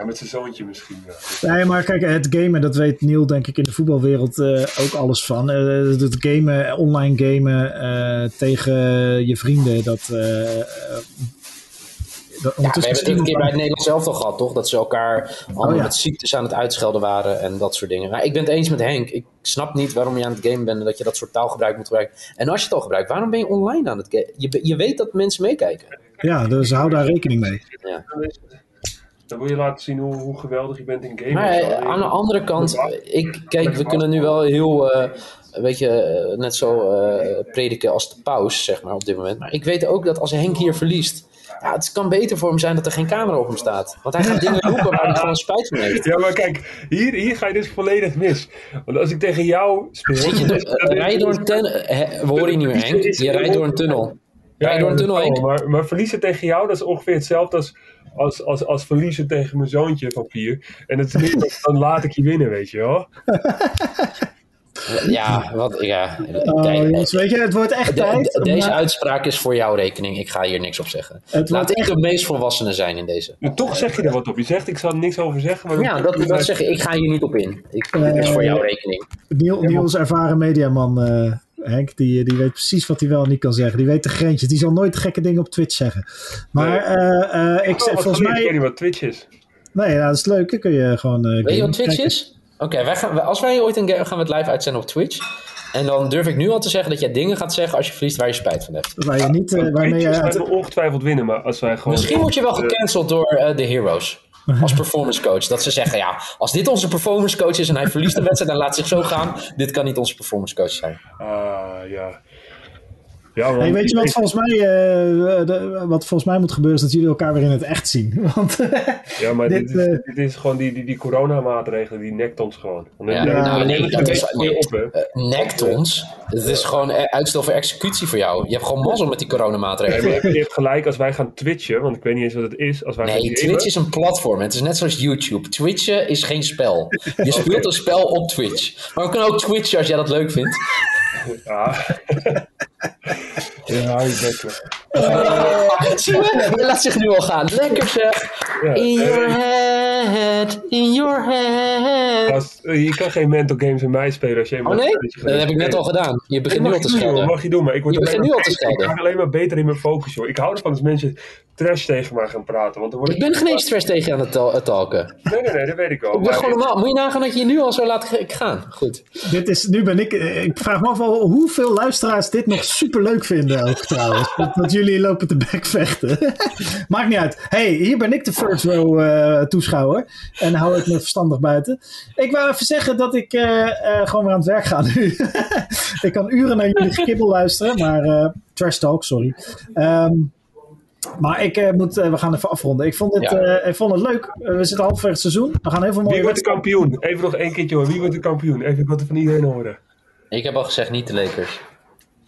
Ja, met zijn zoontje misschien. Ja. Nee, maar kijk, het gamen, dat weet Neil denk ik in de voetbalwereld eh, ook alles van. Eh, het gamen, online gamen eh, tegen je vrienden, dat... dat Ja, we hebben het een keer bij het Nederlands zelf al gehad, toch? Dat ze elkaar allemaal ja. met ziektes aan het uitschelden waren en dat soort dingen. Maar ik ben het eens met Henk. Ik snap niet waarom je aan het gamen bent en dat je dat soort taalgebruik moet gebruiken. En als je het al gebruikt, waarom ben je online aan het gamen? Je, je weet dat mensen meekijken. Ja, dus hou daar rekening mee. Het- Dan wil je laten zien hoe, hoe geweldig je bent in gamen. Maar eh, aan de andere kant, ik, kijk, we kunnen nu wel heel, eh, weet je, eh, net zo prediken als de paus, zeg maar, op dit moment. Maar ik weet ook dat als Henk hier verliest, ja, het kan beter voor hem zijn dat er geen camera op hem staat. Want hij gaat dingen roepen waar hij gewoon spijt van heeft. Ja, maar kijk, hier, hier ga je dus volledig mis. Want als ik tegen jou speel... Zit je door, rij door een tunnel, we horen je niet meer Henk, je rijdt door een tunnel. Je door een tunnel, maar, maar verliezen tegen jou, dat is ongeveer hetzelfde als, als, als, als verliezen tegen mijn zoontje van vier. En het is niet, dat- dan laat ik je winnen, weet je wel. Ja, wat, ja. Oh, jongens, weet je, het wordt echt de- tijd. de- deze uitspraak is voor jouw rekening. Ik ga hier niks op zeggen. Het Laat wordt ik de meest volwassene zijn in deze. Maar toch zeg je er wat op. Je zegt, ik zal er niks over zeggen. Maar Ja, dat, dat zeg ik. Ik ga hier niet op in. Ik, dit is voor jouw rekening. Niel, Niels, ervaren mediaman, eh, Henk, die, die weet precies wat hij wel en niet kan zeggen. Die weet de grensjes. Die zal nooit gekke dingen op Twitch zeggen. Maar Nee. eh, eh, ik Ik zeg volgens Ik weet mij... niet wat Twitch is. Nee, nou, dat is leuk. Dan kun je gewoon... eh, Weet je wat Twitch kijken. is? Oké, wij gaan, als wij ooit een game gaan we het live uitzenden op Twitch. En dan durf ik nu al te zeggen dat jij dingen gaat zeggen als je verliest waar je spijt van hebt. Waar je niet... eh, waarmee je... gaat ongetwijfeld winnen, maar als wij gewoon... Misschien word je wel gecanceld door eh, de Heroes. Als performance coach. Dat ze zeggen, ja, als dit onze performance coach is en hij verliest een wedstrijd en laat zich zo gaan. Dit kan niet onze performance coach zijn. Ah, ja. Ja, Hey, weet je wat volgens mij, eh, de- wat volgens mij moet gebeuren, is dat jullie elkaar weer in het echt zien. Want Ja, maar dit, Dit, is, eh, dit is gewoon die, die, die coronamaatregelen, die nekt ons gewoon. Want Ja, dan- nou, nee, dat is-. Eh, nekt ons. Het is gewoon eh, uitstel voor executie voor jou. Je hebt gewoon mazzel met die Nee, coronamaatregelen. maar je hebt gelijk, als wij gaan twitchen, want ik weet niet eens wat het is. Als wij Nee, Twitch is een platform. Het is net zoals YouTube. Twitchen is geen spel. Je speelt een spel op Twitch. Maar we kunnen ook Twitchen als jij dat leuk vindt. Ja. ja, je bent er. Zie je? Hij laat zich nu al gaan. Lekker zeg. Ja, In your eh, head. In your head. als- eh, je kan geen mental games in mij spelen als je Oh eenmaal- nee? dat heb ik net al gedaan. Je begint nu al te schelden. mag je doen, maar ik word Je alleen begint maar nu al te. Ik ga alleen maar beter in mijn focus, joh. Ik hou ervan als mensen trash tegen mij gaan praten. Want dan word Ik ben geen eens stress tegen je aan het ta- het talken. Nee, nee, nee, dat weet ik wel. Ik ben gewoon normaal. Moet je nagaan dat je je nu al zo laat gaan. Goed. dit is, nu ben ik, eh, ik vraag me af hoeveel luisteraars dit nog super leuk vinden ook trouwens. dat, dat jullie lopen te bekvechten. Maakt niet uit. hey, hier ben ik de first row eh, toeschouwer. En hou ik me verstandig buiten. Ik wou even zeggen dat ik eh, eh, gewoon weer aan het werk ga nu. ik kan uren naar jullie gekibbel luisteren, maar eh, trash talk, sorry. Ehm, maar ik eh, moet, we gaan even afronden. Ik vond, Ja. eh, ik vond het leuk. We zitten halverwege het seizoen. We gaan heel veel mooie Wie wordt de kampioen? Even nog één keertje hoor. Wie wordt de kampioen? Even, het van iedereen horen. Ik heb al gezegd niet de Lakers.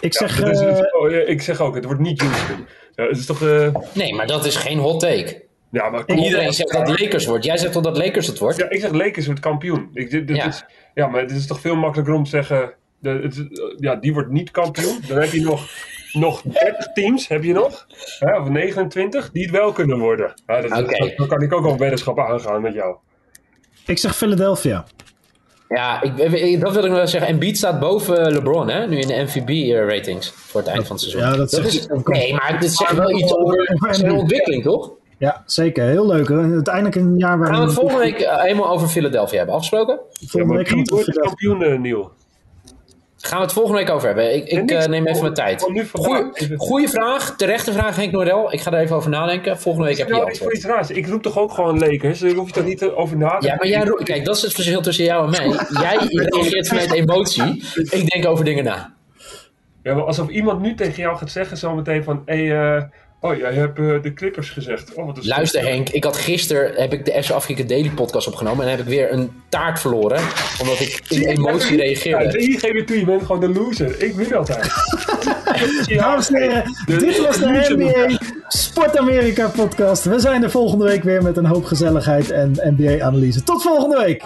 Ik zeg, Ja, dat is- eh, oh, ja, ik zeg ook, het wordt niet Houston. Ja, het is toch... eh, Nee, maar dat is geen hot take. ja, maar op. Iedereen zegt dat Lakers wordt. Jij zegt toch dat Lakers het wordt? Ja, ik zeg Lakers wordt kampioen. Ik, dit, dit Ja. Is, ja, maar het is toch veel makkelijker om te zeggen... De, het, ja, die wordt niet kampioen. Dan heb je nog, nog 30 teams, heb je nog. Hè, of 29, die het wel kunnen worden. Ja, dat, dan kan ik ook al weddenschappen aangaan met jou. ik zeg Philadelphia. Ja, ik, ik- dat wil ik nog wel zeggen. Embiid staat boven LeBron, hè? Nu in de MVP-ratings voor het eind van het seizoen. Ja, dat zegt is. Nee, maar dit zegt wel iets over zijn ontwikkeling, toch? Ja, zeker. Heel leuk. Uiteindelijk een jaar waar Gaan we het volgende week eh, helemaal over Philadelphia hebben afgesproken? Volgende week gaan we wie het wordt over Philadelphia. kampioen, eh, Neil? Gaan we het volgende week over hebben. Ik, ik eh, neem even gewoon- mijn tijd. vandaag. Goeie, vraag, terechte vraag Henk Noordel. Ik ga er even over nadenken. Volgende week heb je Nou, iets voor antwoord. iets raars. Ik roep toch ook gewoon Lakers? Daar hoef je toch niet over na te Ja, maar jij, roept- kijk, dat is het verschil tussen jou en mij. Jij reageert vanuit emotie. Ik denk over dingen na. Ja, maar alsof iemand nu tegen jou gaat zeggen zometeen van... Hey, eh, oh, jij hebt eh, de Clippers gezegd. Oh, wat is Luister Henk, ik had gisteren heb ik de FC Afrika Daily podcast opgenomen en heb ik weer een taart verloren. Omdat ik in emotie Ja, reageerde. hier geef je toe, je bent gewoon de loser. Ik win altijd. Ja, Dames en heren, dit was de NBA Sport Amerika podcast. We zijn er volgende week weer met een hoop gezelligheid en NBA-analyse. Tot volgende week!